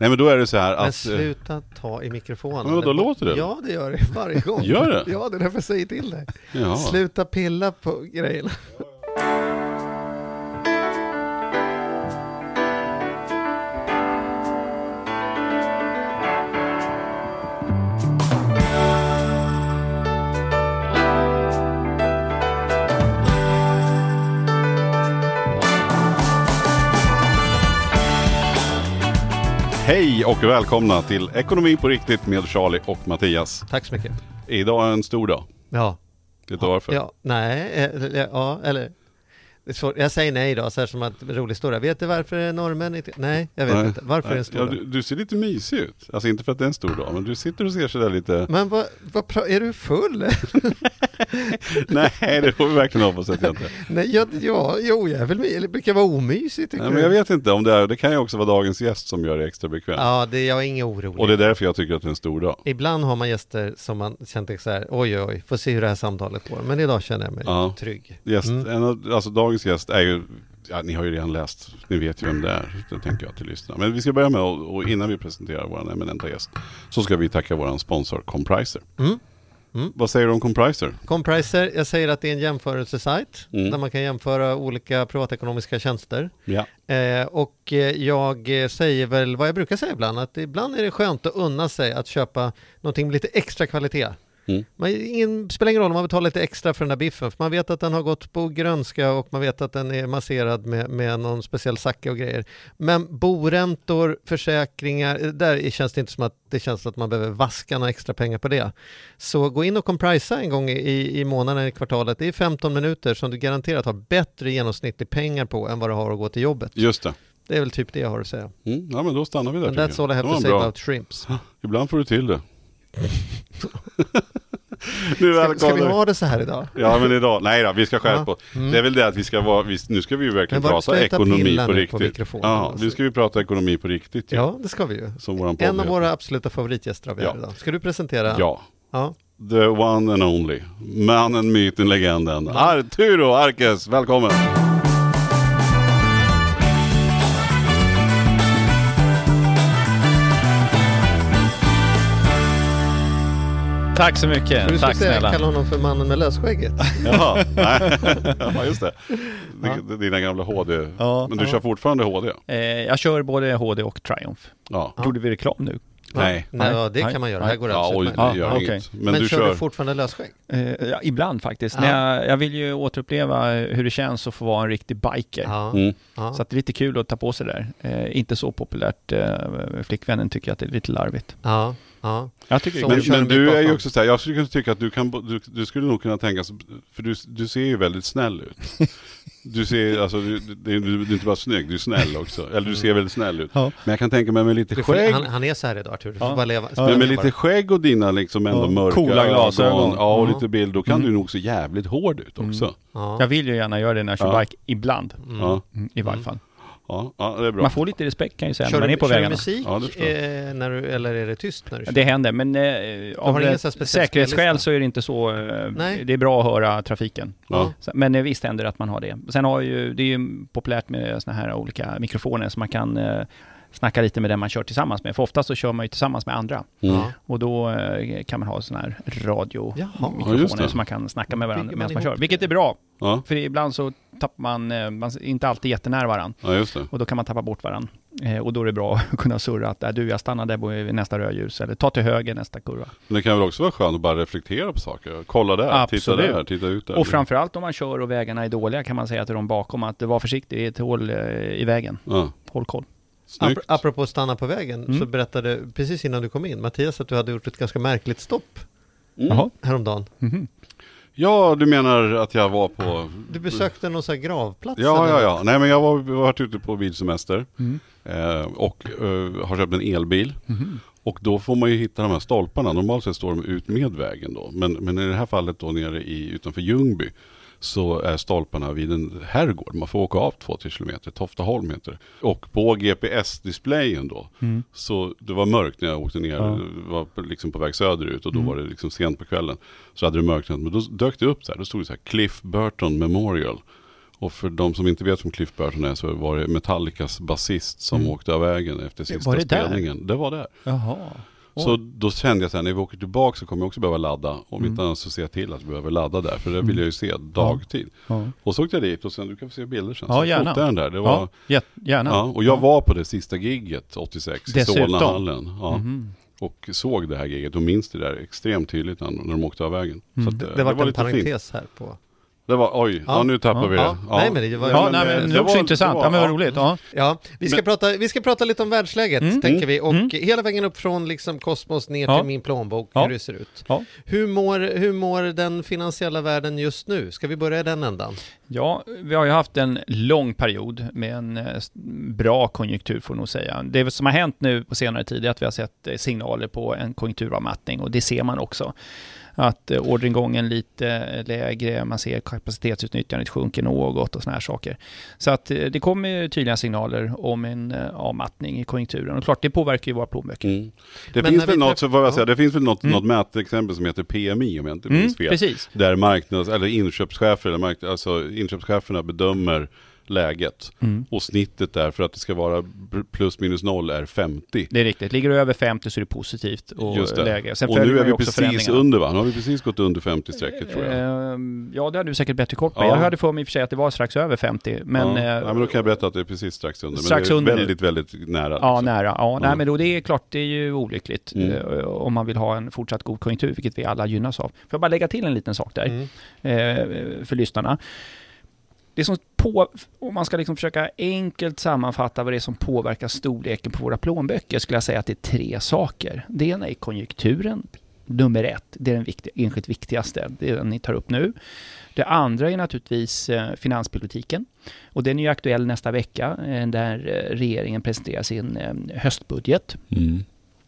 Nej men då är det så här Men att... eh, sluta ta i mikrofonen. Men vadå, låter det? Ja, det gör det varje gång. Gör det? Ja, det är därför jag säger till dig. Ja. Sluta pilla på grejerna. Och välkomna till Ekonomi på riktigt med Charlie och Mattias. Tack så mycket. Idag är en stor dag. Ja. Vet du varför? Ja, nej, eh, eller- ja, eller. Jag säger nej då, så här som att rolig historia. Vet du varför norrmän inte... Nej, jag vet Nej. inte. Varför är det en stor ja, du, du ser lite mysig ut. Alltså inte för att det är en stor dag, men du sitter och ser sådär lite... Men vad, vad är du full? Nej, det får vi verkligen hoppas att jag inte nej, jag, ja, jo, jag är väl. Eller brukar vara omysig tycker Nej, du? men jag vet inte om det är... Det kan ju också vara dagens gäst som gör det extra bekvämt. Ja, det, jag är ingen orolig. Och det är därför jag tycker att det är en stor dag. Ibland har man gäster som man känner så här, oj oj, får se hur det här samtalet går. Men idag känner jag mig Ja. trygg. Gäst, Mm. en alltså dagens gäst är ju... Ja, ni har ju redan läst. Ni vet ju vem det är. Det tänker jag till lyssnarna. Men vi ska börja med, och, och innan vi presenterar vår eminenta gäst, så ska vi tacka vår sponsor Compriser. Mm. Mm. Vad säger du om Compriser? Compriser, jag säger att det är en jämförelsesajt Mm. där man kan jämföra olika privatekonomiska tjänster. Ja. Eh, och eh, jag säger väl vad jag brukar säga ibland, att ibland är det skönt att unna sig att köpa någonting med lite extra kvalitet. Mm. Man, ingen, spelar ingen roll om man betalar lite extra för den där biffen, för man vet att den har gått på grönska och man vet att den är masserad med, med någon speciell sacka och grejer. Men boräntor, försäkringar, eh, där känns det inte som att det känns att man behöver vaska några extra pengar på det. Så gå in och comprisa en gång i, i månaden, i kvartalet. Det är 15 minuter som du garanterat har bättre genomsnittlig pengar på än vad du har att gå till jobbet. Just det. Det är väl typ det jag har att säga. Mm. Ja men då stannar vi där And that's all I have to say bra. about shrimps. Ibland får du till det. Nu Ska, ska vi ha det så här idag? Ja men idag, nej då, vi ska skärpa oss. Mm. Det är väl det att vi ska vara, vi, nu ska vi ju verkligen prata ekonomi på på riktigt. mikrofonen, ja, nu ska vi prata ekonomi på riktigt ju. Ja, det ska vi ju. Som våran En av våra absoluta favoritgäster har vi Ja. idag. Ska du presentera? Ja, ja. the one and only. Mannen, myten, legenden. Arturo Arkes, välkommen! Tack så mycket. Du ska Tack säga, snälla. kalla honom för mannen med lösskägget? Jaha, nej. ja just det. Ja. Dina gamla HD. Ja. Men du Ja. kör fortfarande HD? Eh, jag kör både HD och Triumph. Ja. Gjorde vi reklam nu? Nej. Nej, ja, det kan man göra. Nej. Här går det Ja, alldeles oj, utmärkt. det gör Ja, inget. Men, Men du kör, du fortfarande lösskägg? Eh, ja, ibland faktiskt. Ja. När jag, jag vill ju återuppleva hur det känns att få vara en riktig biker. Ja. Mm. Så att det är lite kul att ta på sig det där. Eh, inte så populärt. Eh, flickvännen tycker att det är lite larvigt. ja. Ja. Jag tycker Men, men du är ju också så här, jag skulle kunna tycka att du kan, du, du skulle nog kunna tänka, så- för du, du ser ju väldigt snäll ut. Du ser, alltså, du, du, du, du är inte bara snygg, du är snäll också. Eller du ser väldigt snäll ut. Ja. Men jag kan tänka mig med lite får, skägg, han, han är så här idag Artur, du får Ja. bara leva. Ja, men med bara. lite skägg och dina liksom ändå Ja. mörka Coola glasögon. ögon, Ja, och lite bild, då kan Mm. du nog se jävligt hård ut också. Ja. Jag vill ju gärna göra det när jag kör Ja. bike, ibland. Mm. Ja, Mm, I varje Mm. fall. Ja, ja, det är bra. Man får lite respekt kan jag säga Kör, när man du, är på kör du vägarna. musik Ja, det förstår jag. eh, när du, eller är det tyst när du kör? Det händer, men eh, av speciell säkerhetsskäl så är det inte så. Eh, Nej. det är bra att höra trafiken. Ja. Så- Men eh, visst händer det att man har det. Sen har ju, det är ju populärt med såna här olika mikrofoner så man kan eh, snacka lite med den man kör tillsammans med. För ofta så kör man ju tillsammans med andra. Mm. Ja. Och då eh, kan man ha såna här Ja, radiomikrofoner det. så man kan snacka med varandra medan man kör. Vilket det? är bra, Ja, för ibland så tappar man, eh, man är inte alltid jättenära varandra. ja, just det. Och då kan man tappa bort varandra. Eh, och då är det bra att kunna surra att äh, du, jag stannar där vid nästa rödljus. Eller ta till höger nästa kurva. Men det kan väl också vara skönt att bara reflektera på saker. Kolla där, Absolut. titta där, titta ut där. Och framförallt om man kör och vägarna är dåliga kan man säga till de bakom att var försiktig, det är ett hål eh, i vägen. Ja, Håll koll. snyggt. Ap- apropå stanna på vägen, Mm. så berättade precis innan du kom in, Mattias, att du hade gjort ett ganska märkligt stopp Mm. Häromdagen. Mhm. Ja, du menar att jag var på... Du besökte någon sån här gravplats? Ja, eller ja, ja. Nej, men jag har varit ute på bilsemester Mm. eh, och eh, har köpt en elbil. Mhm. Och då får man ju hitta de här stolparna. Normalt sett står de ut med vägen då. Men, men i det här fallet då nere i, utanför Ljungby så är stolparna vid en herrgård. Man får åka av 2-3 kilometer, Toftaholm heter det. Och på GPS-displayen då, Mm. så det var mörkt när jag åkte ner, Ja. var på- liksom på väg söderut och då Mm. var det liksom sent på kvällen. Så hade det mörknat, men då dök det upp så här, då stod det så här Cliff Burton Memorial. Och för de som inte vet vem Cliff Burton är så var det Metallicas basist som Mm. åkte av vägen efter sista Var det där? spelningen. Det var där. Jaha. Så då kände jag så här, när vi åker tillbaka så kommer jag också behöva ladda. Om Mm. inte annat så ser jag till att vi behöver ladda där. För det Mm. vill jag ju se dagtid. Ja, Och så åkte jag dit och sen, du kan få se bilder sen. Ja, så gärna. den där. Det var, ja ja, gärna. och jag var på det sista gigget 86 i Dessutom. Solnahallen. Ja. Mhm. Och såg det här giget och minns det där extremt tydligt när, när de åkte av vägen. Mm. Så att, Det, eh, det var en lite fint. parentes här på... Det var, oj, ja, Ja. nu tappar Ja. vi det. Ja. Nej, men det var- Ja, nej, men det det var också var- intressant. det var- Ja, men vad roligt. Ja. Ja, vi ska, Men- prata, vi ska prata lite om världsläget, Mm. tänker vi. Och Mm. hela vägen upp från liksom kosmos ner Ja. till min plånbok, Ja. hur det ser ut. Ja. Hur, mår, hur mår den finansiella världen just nu? Ska vi börja i den ändan? Ja, vi har ju haft en lång period med en eh, bra konjunktur får nog säga. Det som har hänt nu på senare tid är att vi har sett eh, signaler på en konjunkturavmattning och det ser man också. Att eh, orderingången lite lägre, man ser kapacitetsutnyttjandet sjunker något och såna här saker. Så att eh, det kommer tydliga signaler om en eh, avmattning i konjunkturen och klart det påverkar ju våra plånböcker. Mm. Det finns väl något, träff- så får jag Ja. säga, det finns väl något, Mm. något mätexempel som heter PMI om jag inte Mm, minns fel. precis. Där marknads, eller inköpschefer, eller mark, alltså inköpscheferna bedömer läget. Mm. Och snittet där för att det ska vara plus minus noll är 50. Det är riktigt. Ligger du över 50 så är det positivt och Just det. läge. Sen och nu är vi också precis under va? Nu har vi precis gått under 50-strecket tror jag. Ehm, Ja, det hade du säkert bättre koll på. Ja. Jag hade för mig i och för sig att det var strax över 50, men... ja. eh, ja, men då kan jag berätta att det är precis strax under. strax men det är under nu. väldigt, väldigt nära. Ja, liksom. nära. Ja, nej, Mm. men då det är klart, det är ju olyckligt Mm. eh, om man vill ha en fortsatt god konjunktur, vilket vi alla gynnas av. Får jag bara lägga till en liten sak där Mm. eh, för lyssnarna. Det som på, om man ska liksom försöka enkelt sammanfatta vad det är som påverkar storleken på våra plånböcker, skulle jag säga att det är tre saker. Det ena är konjunkturen, nummer ett, det är den viktiga, enskilt viktigaste, det är den ni tar upp nu. Det andra är naturligtvis eh, finanspolitiken. Och den är ju aktuell nästa vecka, eh, där eh, regeringen presenterar sin höstbudget. Mm.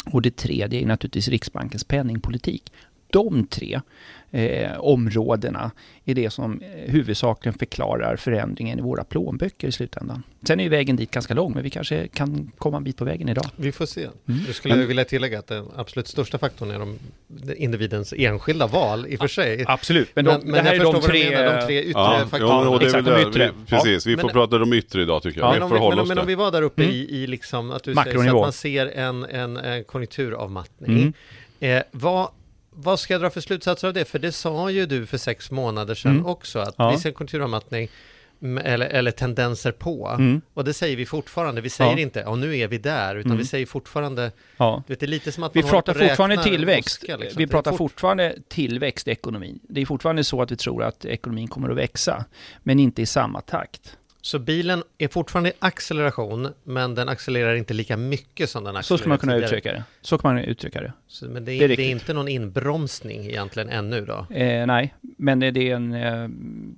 Och det tredje är naturligtvis Riksbankens penningpolitik. De tre eh, områdena är det som eh, huvudsakligen förklarar förändringen i våra plånböcker i slutändan. Sen är ju vägen dit ganska lång, men vi kanske kan komma en bit på vägen idag. Vi får se. Mm. Nu skulle Men- jag vilja tillägga att den absolut största faktorn är de, individens enskilda val i och för sig. Absolut, men, de, det här jag är förstår de vad du tre... menar, de tre yttre Ja, faktorerna. och det Exakt, de yttre. Vi, precis, vi Men- får prata om yttre idag tycker jag. Ja, men, om men, men om vi var där uppe Mm. i, i liksom att du säger så att man ser en, en, en konjunkturavmattning. Mm. Eh, vad, vad ska jag dra för slutsatser av det? För det sa ju du för sex månader sedan Mm. också, att Ja. vi ser en konjunkturavmattning eller, eller tendenser på. Mm. Och det säger vi fortfarande. Vi säger Ja. inte, ja nu är vi där, utan Mm. vi säger fortfarande, Ja. du vet, det är lite som att Vi pratar fortfarande tillväxt. åska, liksom. Vi pratar fort- fortfarande tillväxt i ekonomin. Det är fortfarande så att vi tror att ekonomin kommer att växa, men inte i samma takt. Så bilen är fortfarande i acceleration, men den accelererar inte lika mycket som den Så accelererar ska man kunna tidigare. uttrycka det. Så kan man uttrycka det. Så, men det är, Det är det är, inte någon inbromsning egentligen ännu då? Eh, nej, men det är en... Eh,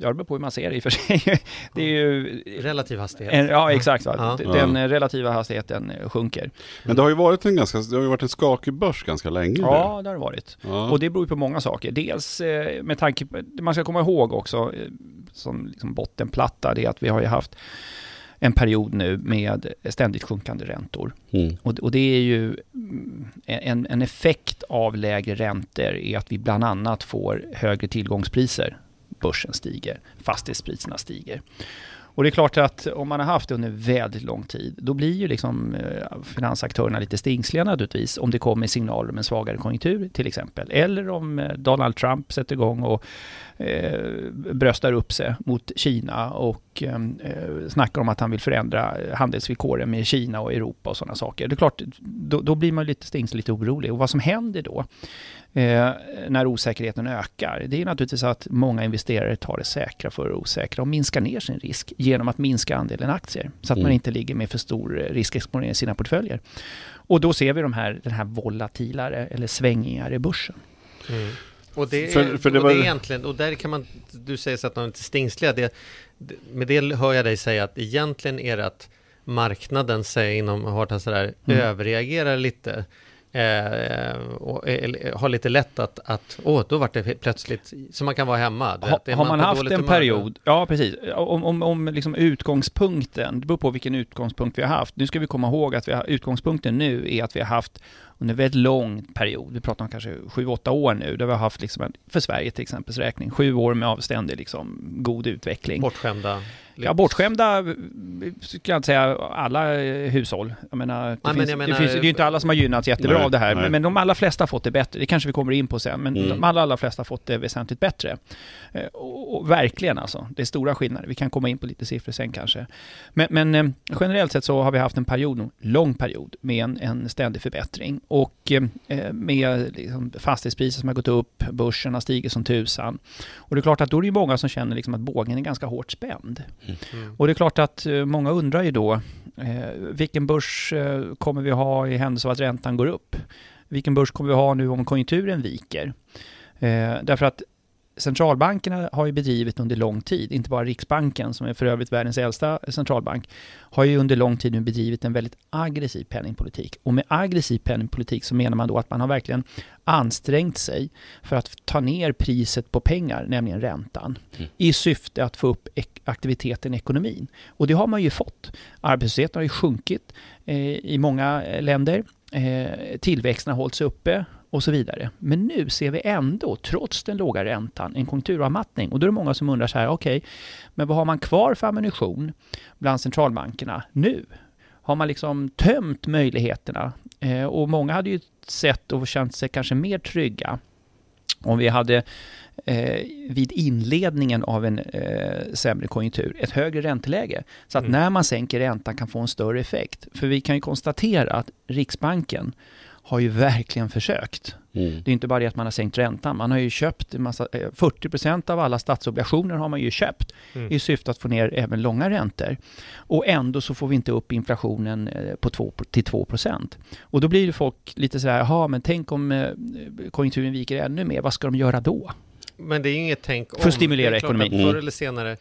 ja, det beror på hur man ser det i och för sig. Det är ju... Relativ hastighet? En, ja, exakt. Va? Ja. Den relativa hastigheten eh, sjunker. Men det har ju varit en ganska, det har ju varit en skakig börs ganska länge. Ja, det har det varit. Ja. Och det beror ju på många saker. Dels eh, med tanke på, man ska komma ihåg också, eh, som liksom bottenplatta, det är att vi har ju haft en period nu med ständigt sjunkande räntor. Mm. Och, och det är ju mm, en, en effekt av lägre räntor är att vi bland annat får högre tillgångspriser. Börsen stiger, fastighetspriserna stiger. Och det är klart att om man har haft det under väldigt lång tid, då blir ju liksom eh, finansaktörerna lite stingsliga naturligtvis, om det kommer signaler om en svagare konjunktur till exempel. Eller om eh, Donald Trump sätter igång och eh, bröstar upp sig mot Kina och eh, snackar om att han vill förändra handelsvillkoren med Kina och Europa och sådana saker. Det är klart, då, då blir man lite stingslig, lite orolig. Och vad som händer då, eh, när osäkerheten ökar, det är naturligtvis att många investerare tar det säkra för det osäkra och minskar ner sin risk genom att minska andelen aktier, så att man Mm. inte ligger med för stor eh, riskexponering i sina portföljer. Och då ser vi de här, den här volatilare eller svängningar i börsen. Mm. Och det, är, För- för det och var- det är egentligen, och där kan man, du säger så att de är lite stingsliga, det, det, med det hör jag dig säga att egentligen är det att marknaden, säger inom Hartan sådär, Mm. överreagerar lite. Eh, och eller, har lite lätt att, att åh, då vart det plötsligt, så man kan vara hemma. Ha, har man på haft en period, ja precis, om, om, om liksom utgångspunkten, det beror på vilken utgångspunkt vi har haft. Nu ska vi komma ihåg att vi har, utgångspunkten nu är att vi har haft under en väldigt lång period, vi pratar om kanske 7-8 år nu, där vi har haft, liksom en, för Sverige till exempel räkning, sju år med avständig liksom god utveckling. Bortskämda. Ja, bortskämda eh, ska jag inte säga alla eh, hushåll. Jag menar, det, men finns, det, menar- finns, det är ju inte alla som har gynnats jättebra Nej, av det här, nej. men, men de allra flesta har fått det bättre. Det kanske vi kommer in på sen, men Mm. de allra, allra flesta har fått det väsentligt bättre. Eh, Och, och verkligen alltså, det är stora skillnader. Vi kan komma in på lite siffror sen kanske. Men, men generellt sett så har vi haft en period, lång period, med en, en ständig förbättring. Och eh, med liksom, fastighetspriser som har gått upp, börsen har stigit som tusan. Och det är klart att då är det ju många som känner liksom att bågen är ganska hårt spänd. Mm. Och det är klart att eh, många undrar ju då, eh, vilken börs eh, kommer vi ha i händelse av att räntan går upp? Vilken börs kommer vi ha nu om konjunkturen viker? Eh, därför att centralbankerna har ju bedrivit under lång tid, inte bara Riksbanken som är för övrigt världens äldsta centralbank, har ju under lång tid nu bedrivit en väldigt aggressiv penningpolitik. Och med aggressiv penningpolitik så menar man då att man har verkligen ansträngt sig för att ta ner priset på pengar, nämligen räntan, Mm. i syfte att få upp aktiviteten i ekonomin. Och det har man ju fått. Arbetslösheten har ju sjunkit eh, i många länder. Eh, tillväxten har hållits uppe och så vidare. Men nu ser vi ändå, trots den låga räntan, en konjunkturavmattning. Och då är det många som undrar så här, okej, men vad har man kvar för ammunition bland centralbankerna nu? Har man liksom tömt möjligheterna? Eh, och många hade ju sett och känt sig kanske mer trygga om vi hade eh, vid inledningen av en eh, sämre konjunktur ett högre ränteläge. Så att Mm. när man sänker räntan kan få en större effekt. För vi kan ju konstatera att Riksbanken har ju verkligen försökt. Mm. Det är inte bara det att man har sänkt räntan, man har ju köpt en massa, eh, 40% av alla statsobligationer har man ju köpt Mm. i syfte att få ner även långa räntor. Och ändå så får vi inte upp inflationen eh, på 2, till 2%. Och då blir folk lite sådär, jaha men tänk om eh, konjunkturen viker ännu mer, vad ska de göra då? Men det är ju inget tänk om. För att stimulera är ekonomin. att Förr Mm. eller senare.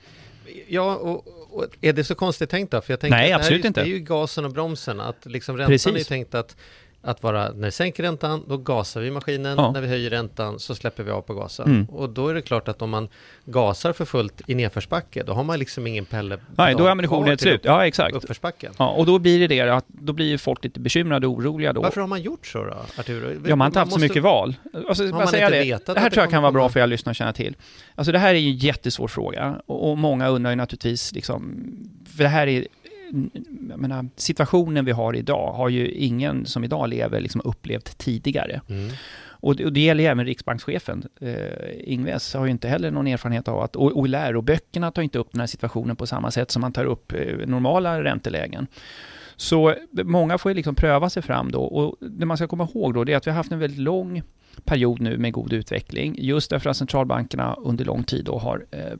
Ja, och, och är det så konstigt tänkt då? För jag tänker Nej, att det här absolut är, ju- inte. Det är ju gasen och bromsen. Att liksom räntan är Precis. tänkt att, att vara, när vi sänker räntan, då gasar vi maskinen. Ja. När vi höjer räntan så släpper vi av på gasen. Mm. Och då är det klart att om man gasar för fullt i nedförsbacke, då har man liksom ingen pelle Nej, då är ammunitionen ett slut. Ja, exakt. uppförsbacken. Ja, och då blir det det att då blir folk lite bekymrade och oroliga då. Varför har man gjort så då, Arturo? Ja, man har inte haft så måste- mycket val. Alltså, bara man säga inte det. vetat det här tror jag kan vara bra för er lyssnare att känna till. Alltså det här är ju en jättesvår fråga och, och många undrar ju naturligtvis liksom, för det här är menar, situationen vi har idag har ju ingen som idag lever liksom upplevt tidigare. Mm. Och det, och det gäller ju även riksbankschefen. Eh, Ingves har ju inte heller någon erfarenhet av att, och, och läroböckerna tar inte upp den här situationen på samma sätt som man tar upp eh, normala räntelägen. Så eh, många får ju liksom pröva sig fram då och det man ska komma ihåg då det är att vi har haft en väldigt lång period nu med god utveckling just därför att centralbankerna under lång tid då har eh,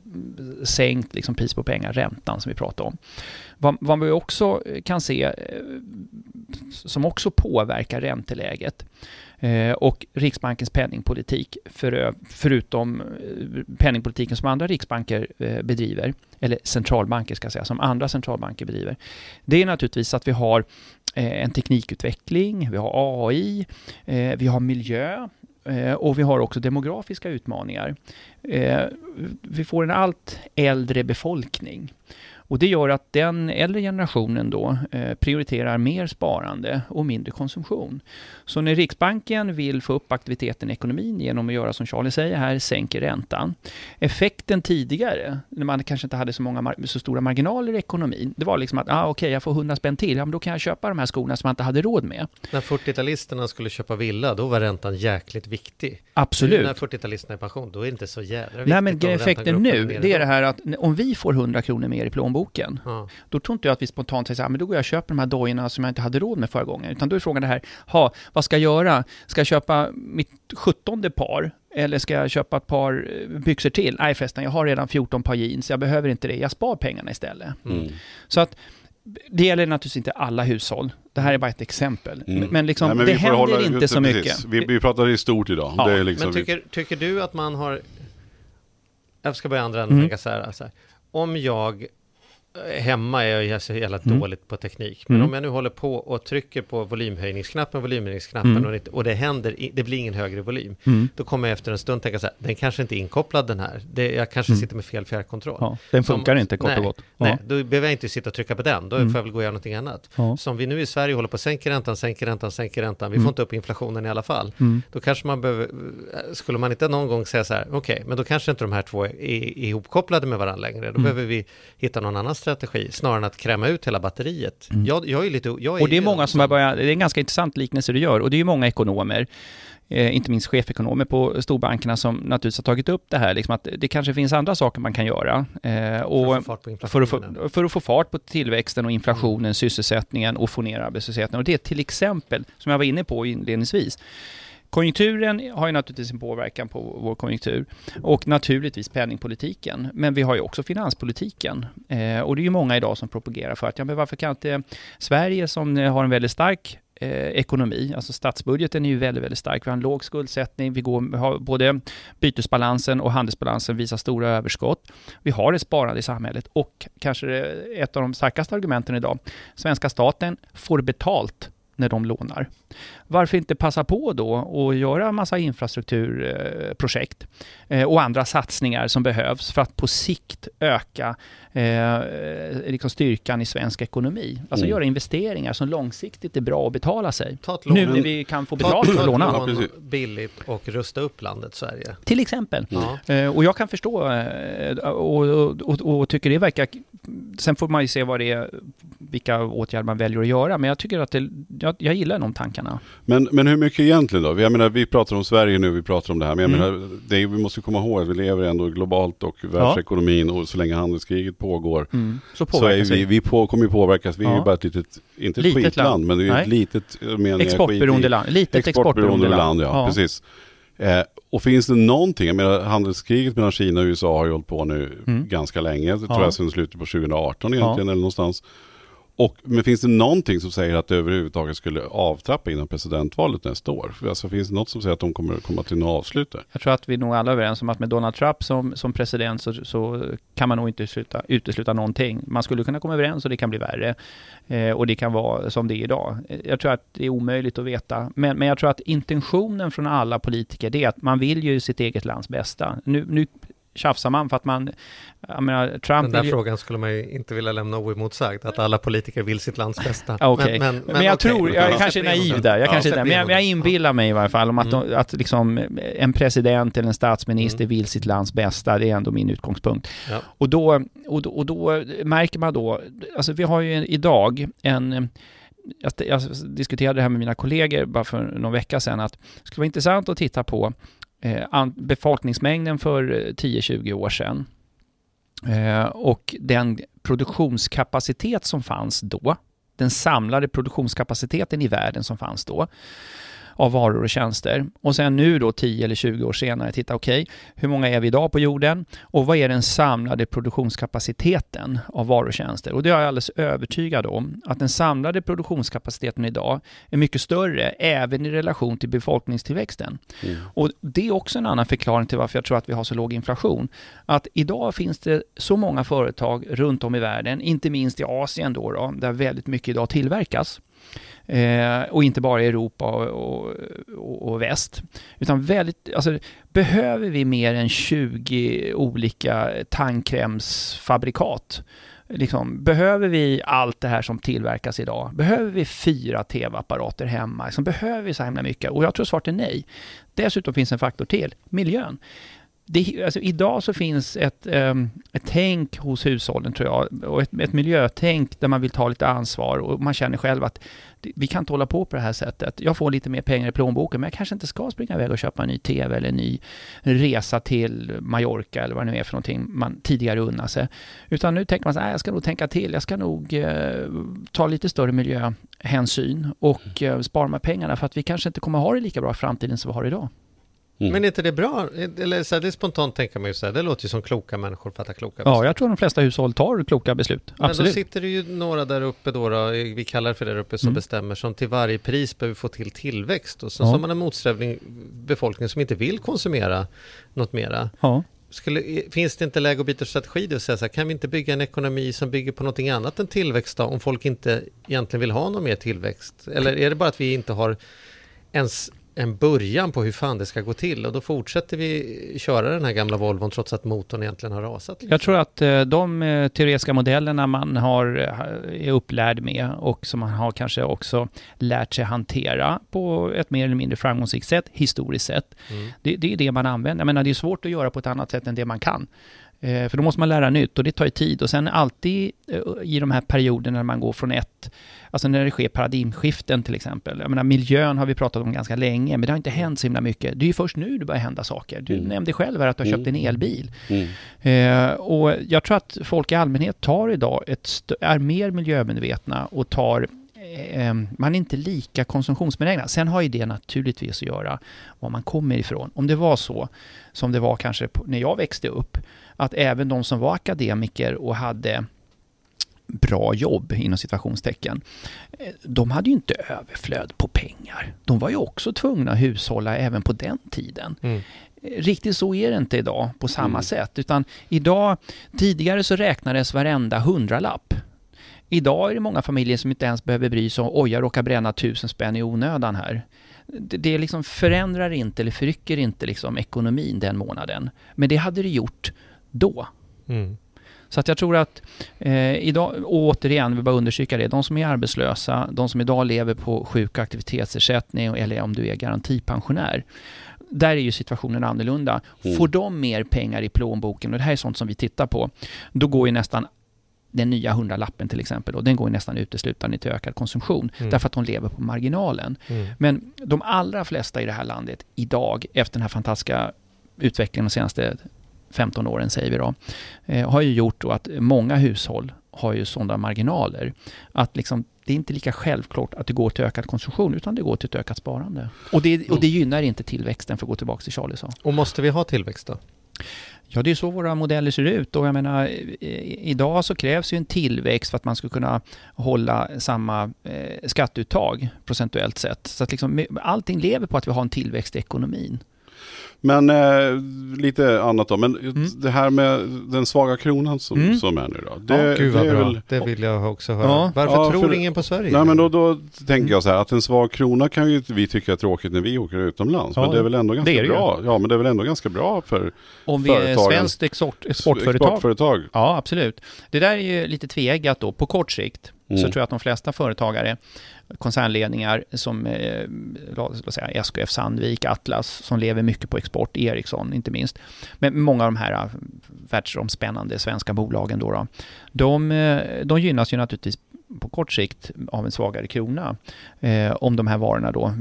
sänkt liksom pris på pengar, räntan som vi pratade om. Vad, vad vi också kan se eh, som också påverkar ränteläget Eh, och Riksbankens penningpolitik för, förutom eh, penningpolitiken som andra riksbanker eh, bedriver, eller centralbanker ska jag säga, som andra centralbanker bedriver. Det är naturligtvis att vi har en teknikutveckling, vi har AI, vi har miljö och vi har också demografiska utmaningar. Vi får en allt äldre befolkning. Och det gör att den äldre generationen då eh, prioriterar mer sparande och mindre konsumtion. Så när Riksbanken vill få upp aktiviteten i ekonomin genom att göra som Charlie säger här, sänker räntan. Effekten tidigare, när man kanske inte hade så, många, så stora marginaler i ekonomin, det var liksom att ah, okej, jag får 100 spänn till, ja men då kan jag köpa de här skorna som jag inte hade råd med. När 40-talisterna skulle köpa villa, då var räntan jäkligt viktig. Absolut. Nu när 40-talisterna är i pension, då är det inte så jädra viktigt. Nej men effekten nu, det är det här att om vi får 100 kronor mer i plånboken, Ja. då tror inte jag att vi spontant säger så här, men då går jag och köper de här dojorna som jag inte hade råd med förra gången. Utan då är frågan det här, ha, vad ska jag göra? Ska jag köpa mitt sjuttonde par? Eller ska jag köpa ett par eh, byxor till? Nej förresten, jag har redan 14 par jeans, jag behöver inte det. Jag spar pengarna istället. Mm. Så att det gäller naturligtvis inte alla hushåll. Det här är bara ett exempel. Mm. Men- liksom, Nej, men det händer hålla- inte så det, mycket. precis. Vi, vi pratar i stort idag. Ja, det är liksom, Men tycker, tycker du att man har... Jag ska börja andra änden Mm. så här, så här. Om jag hemma är jag så jävla Mm. dåligt på teknik. Men Mm. om jag nu håller på och trycker på volymhöjningsknappen, volymhöjningsknappen Mm. och, det, och det händer, det blir ingen högre volym. Mm. Då kommer jag efter en stund tänka så här, den kanske inte är inkopplad den här. Det, jag kanske Mm. sitter med fel fjärrkontroll. Ja, den Som- funkar inte kort nej, och gott. Nej, Ja. då behöver jag inte sitta och trycka på den. Då Mm. får jag väl gå och göra någonting annat. Ja. Som vi nu i Sverige håller på att sänka räntan, sänker räntan, sänker räntan. Vi får inte upp inflationen i alla fall. Då kanske man behöver, skulle man inte någon gång säga så här, okej, men då kanske inte de här två är, är ihopkopplade med varandra längre. Då behöver vi hitta någon annan strategi, snarare än att kräma ut hela batteriet. Mm. Jag, jag är lite, jag Och det är många som har börjat, det är en ganska intressant liknelse du gör, och det är ju många ekonomer, eh, inte minst chefekonomer på storbankerna som naturligtvis har tagit upp det här, liksom att det kanske finns andra saker man kan göra. Eh, för att och fart på för att, få, för att få fart på tillväxten och inflationen, sysselsättningen och få ner arbetslösheten. Och det är till exempel, som jag var inne på inledningsvis, Konjunkturen har ju naturligtvis en påverkan på vår konjunktur och naturligtvis penningpolitiken. Men vi har ju också finanspolitiken. Eh, och det är ju många idag som propagerar för att, ja men varför kan inte Sverige som har en väldigt stark eh, ekonomi, alltså statsbudgeten är ju väldigt, väldigt stark. Vi har en låg skuldsättning, vi, går, har både bytesbalansen och handelsbalansen visar stora överskott. Vi har ett sparande i samhället och kanske ett av de starkaste argumenten idag, svenska staten får betalt när de lånar. Varför inte passa på då och göra en massa infrastrukturprojekt eh, och andra satsningar som behövs för att på sikt öka eh, liksom styrkan i svensk ekonomi. Alltså Mm. göra investeringar som långsiktigt är bra att betala sig. Ta ett lån, Nu när vi kan få ta, betalt ta för att låna. Lån billigt och rusta upp landet Sverige. Till exempel. Eh, Och jag kan förstå och, och, och, och tycker det verkar... Sen får man ju se vad det är, vilka åtgärder man väljer att göra. Men jag tycker att det, jag, jag gillar de tankarna. Men, men hur mycket egentligen då? Jag menar, vi pratar om Sverige nu, vi pratar om det här. Men jag Mm. menar, det är, vi måste komma ihåg att vi lever ändå globalt och världsekonomin och så länge handelskriget pågår Mm. Så så är vi, vi. på, kommer ju påverkas. Vi är Ja. ju bara ett litet, inte ett Litet skitland, land. men det är Nej. ett litet, menar, Exportberoende land. Litet Exportberoende land, ja, Ja. precis. Eh, och finns det någonting, jag menar handelskriget mellan Kina och USA har ju hållit på nu Mm. ganska länge, det tror Ja. jag sedan slutet på 2018 egentligen eller någonstans. Och, men finns det någonting som säger att det överhuvudtaget skulle avtrappa innan presidentvalet nästa år? Alltså, finns det något som säger att de kommer komma till något avslut där? Jag tror att vi nog alla är överens om att med Donald Trump som, som president så, så kan man nog inte utesluta, utesluta någonting. Man skulle kunna komma överens och det kan bli värre. Eh, och det kan vara som det är idag. Eh, jag tror att det är omöjligt att veta. Men, men jag tror att intentionen från alla politiker det är att man vill ju sitt eget lands bästa. Nu, nu tjafsar man för att man, jag menar, Den Trump där vill ju, frågan skulle man ju inte vilja lämna oemotsagd, att alla politiker vill sitt lands bästa. Okej. Men, Men, men, jag okej. tror, jag Ja. kanske är naiv den. där, jag Ja, kanske är där. Men, jag, jag den. inbillar mig i varje fall om att, Mm. de, att liksom en president eller en statsminister Mm. vill sitt lands bästa, det är ändå min utgångspunkt. Ja. Och, då, och, då, och då märker man då, alltså vi har ju en, idag en jag, jag diskuterade det här med mina kollegor bara för någon vecka sedan, att det skulle vara intressant att titta på eh, Eh, befolkningsmängden för eh, 10-20 år sedan. Eh, och den produktionskapacitet som fanns då, den samlade produktionskapaciteten i världen som fanns då, av varor och tjänster. Och sen nu då 10 eller 20 år senare titta, okej, hur många är vi idag på jorden? Och vad är den samlade produktionskapaciteten av varor och tjänster? Och det är jag alldeles övertygad om, att den samlade produktionskapaciteten idag är mycket större, även i relation till befolkningstillväxten. Mm. Och det är också en annan förklaring till varför jag tror att vi har så låg inflation. Att idag finns det så många företag runt om i världen, inte minst i Asien då, då där väldigt mycket idag tillverkas. Eh, och inte bara i Europa och, och, och väst. Utan väldigt, alltså, behöver vi mer än 20 olika tandkrämsfabrikat? Liksom, behöver vi allt det här som tillverkas idag? Behöver vi fyra tv-apparater hemma? Liksom, behöver vi så himla mycket? Och jag tror svaret är nej. Dessutom finns en faktor till, miljön. Det, alltså, idag så finns ett, um, ett tänk hos hushållen tror jag, och ett, ett miljötänk där man vill ta lite ansvar och man känner själv att vi kan inte hålla på på det här sättet. Jag får lite mer pengar i plånboken men jag kanske inte ska springa iväg och köpa en ny TV eller en ny resa till Mallorca eller vad det nu är för någonting man tidigare unnade sig. Utan nu tänker man så här, jag ska nog tänka till, jag ska nog eh, ta lite större miljöhänsyn och eh, spara de här pengarna för att vi kanske inte kommer ha det lika bra i framtiden som vi har idag. Mm. Men är inte det bra? Eller så här, det spontant tänker man ju så här, det låter ju som kloka människor fattar kloka Ja, jag tror de flesta hushåll tar kloka beslut. Men då Absolut. sitter det ju några där uppe då, då vi kallar det för det där uppe, som Mm. bestämmer som till varje pris behöver få till tillväxt. Och så Ja. har man en motsträvning befolkning som inte vill konsumera något mera. Ja. skulle, finns det inte läge att byta strategi då och säga så här, kan vi inte bygga en ekonomi som bygger på någonting annat än tillväxt då, om folk inte egentligen vill ha någon mer tillväxt? Eller är det bara att vi inte har ens en början på hur fan det ska gå till och då fortsätter vi köra den här gamla Volvon trots att motorn egentligen har rasat. Jag tror att eh, de eh, teoretiska modellerna man har, eh, är upplärd med och som man har kanske också lärt sig hantera på ett mer eller mindre framgångsrikt sätt, historiskt sett. Mm. Det, det, är det man använder. Jag menar, det är svårt att göra på ett annat sätt än det man kan. För då måste man lära nytt och det tar ju tid. Och sen alltid i de här perioderna när man går från ett Alltså när det sker paradigmskiften till exempel. Jag menar miljön har vi pratat om ganska länge, men det har inte hänt så himla mycket. Det är ju först nu det börjar hända saker. Du mm. nämnde själv här att du har köpt en mm. elbil. Mm. Eh, och jag tror att folk i allmänhet tar idag ett är mer miljömedvetna och tar eh, man är inte lika konsumtionsbenägna. Sen har ju det naturligtvis att göra var man kommer ifrån. Om det var så som det var kanske när jag växte upp, att även de som var akademiker och hade bra jobb inom situationstecken. De hade ju inte överflöd på pengar. De var ju också tvungna att hushålla även på den tiden. Mm. Riktigt så är det inte idag på samma mm. sätt, utan idag, tidigare så räknades varenda hundralapp. Idag är det många familjer som inte ens behöver bry sig om, oj, jag råkar bränna tusen spänn i onödan här. Det, det liksom förändrar inte eller förrycker inte liksom ekonomin den månaden. Men det hade det gjort då. Mm. Så att jag tror att eh, idag, återigen, vi bara understryka det, de som är arbetslösa, de som idag lever på sjuk och aktivitetsersättning eller om du är garantipensionär, där är ju situationen annorlunda. Mm. Får de mer pengar i plånboken, och det här är sånt som vi tittar på, då går ju nästan den nya hundralappen till exempel, och den går nästan uteslutande till ökad konsumtion, mm. därför att de lever på marginalen. Mm. Men de allra flesta i det här landet idag, efter den här fantastiska utvecklingen de senaste 15 åren säger vi då, eh, har ju gjort att många hushåll har ju sådana marginaler att liksom, det är inte lika självklart att det går till ökad konsumtion utan det går till ett ökat sparande. Och det, och det gynnar inte tillväxten för att gå tillbaka till Charlie sa. Och måste vi ha tillväxt då? Ja, det är så våra modeller ser ut och jag menar, idag så krävs ju en tillväxt för att man ska kunna hålla samma eh, skatteuttag procentuellt sett. Så att liksom, allting lever på att vi har en tillväxt i ekonomin. Men eh, lite annat då. Men mm. det här med den svaga kronan som, mm. som är nu då. Det, ja, Gud vad det bra. Väl... Det vill jag också höra. Ja. Varför ja, tror för... ingen på Sverige? Nej men då, då tänker mm. jag så här att en svag krona kan ju vi tycka är tråkigt när vi åker utomlands. Ja, men det är väl ändå ganska det det bra. Ja men det är väl ändå ganska bra för Om vi är svenskt export, exportföretag. exportföretag. Ja absolut. Det där är ju lite tveeggat då. På kort sikt Mm. så tror jag att de flesta företagare koncernledningar som eh, låt säga SKF Sandvik, Atlas, som lever mycket på export, Ericsson inte minst. Men många av de här eh, världsomspännande svenska bolagen då, då de, eh, de gynnas ju naturligtvis på kort sikt av en svagare krona. Eh, om de här varorna då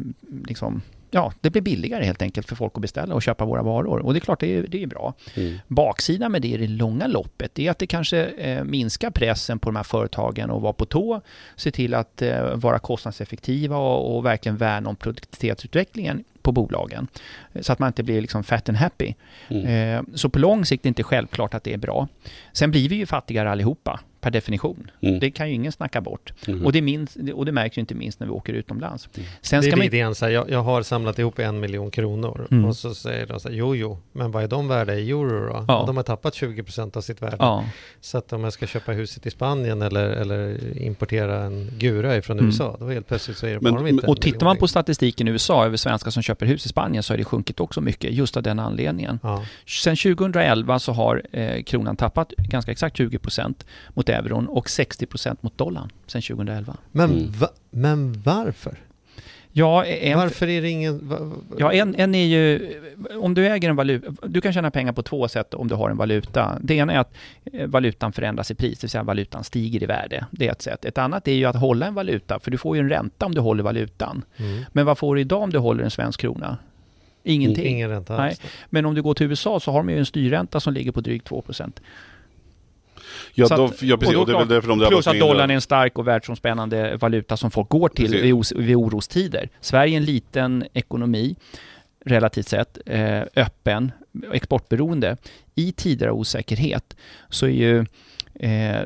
liksom ja, det blir billigare helt enkelt för folk att beställa och köpa våra varor. Och det är klart, det är, det är bra. Mm. Baksidan med det i det långa loppet är att det kanske eh, minskar pressen på de här företagen att vara på tå, se till att eh, vara kostnadseffektiva och, och verkligen värna om produktivitetsutvecklingen på bolagen. Så att man inte blir liksom fat and happy. Mm. Eh, så på lång sikt är det inte självklart att det är bra. Sen blir vi ju fattigare allihopa per definition. Mm. Det kan ju ingen snacka bort. Mm. Och, det minst, och det märks ju inte minst när vi åker utomlands. Mm. Sen ska det är man... igen så här, jag, jag, har samlat ihop en miljon kronor mm. och så säger de så här, jo jo, men vad är de värda i euro då? Ja. de har tappat 20% av sitt värde. Ja. Så att om jag ska köpa huset i Spanien eller, eller importera en gura från mm. USA, då helt plötsligt så är det men, bara inte Och tittar man på statistiken i USA över svenskar som köper hus i Spanien så har det sjunkit också mycket, just av den anledningen. Ja. Sen 2011 så har eh, kronan tappat ganska exakt 20% mot euron och 60% mot dollarn sen 2011. Men, mm. va, men varför? Ja, en, Varför är det ingen... Va, va, ja, en, en är ju... Om du äger en valuta... Du kan tjäna pengar på två sätt om du har en valuta. Det ena är att eh, valutan förändras i pris, det vill säga valutan stiger i värde. Det är ett sätt. Ett annat är ju att hålla en valuta, för du får ju en ränta om du håller valutan. Mm. Men vad får du idag om du håller en svensk krona? Ingenting. Ingen ränta. Nej. Men om du går till USA så har de ju en styrränta som ligger på drygt 2 Ja, då, att, ja precis. Och, då, och det är de plus att dollarn är en stark och världsomspännande valuta som folk går till vid, vid orostider. Sverige är en liten ekonomi, relativt sett, eh, öppen, exportberoende. I tider av osäkerhet så är ju eh,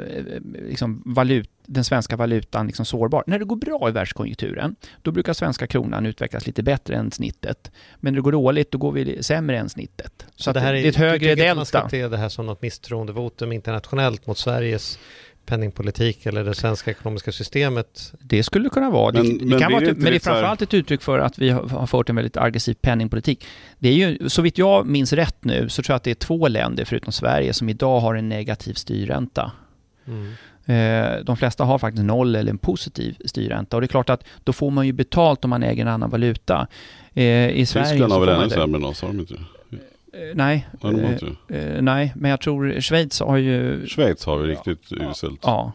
liksom valut den svenska valutan liksom sårbar. När det går bra i världskonjunkturen, då brukar svenska kronan utvecklas lite bättre än snittet. Men när det går dåligt, då går vi sämre än snittet. Så, det, här är, det är ett högre delta. Man ska se det här som något misstroendevotum internationellt mot Sveriges penningpolitik eller det svenska ekonomiska systemet? Det skulle kunna vara. Men det, det kan vara det men det är framförallt ett uttryck för att vi har fört en väldigt aggressiv penningpolitik. Det är ju, så vitt jag minns rätt nu, så tror jag att det är två länder förutom Sverige som idag har en negativ styrränta. Mm. Eh, de flesta har faktiskt noll eller en positiv styrränta och det är klart att då får man ju betalt om man äger en annan valuta. Eh, I Sverige Tyskland har väl ännu sämre än oss, har de inte? Eh, nej, eh, eh, nej, men jag tror Schweiz har ju... Schweiz har vi riktigt ja, uselt. Ja.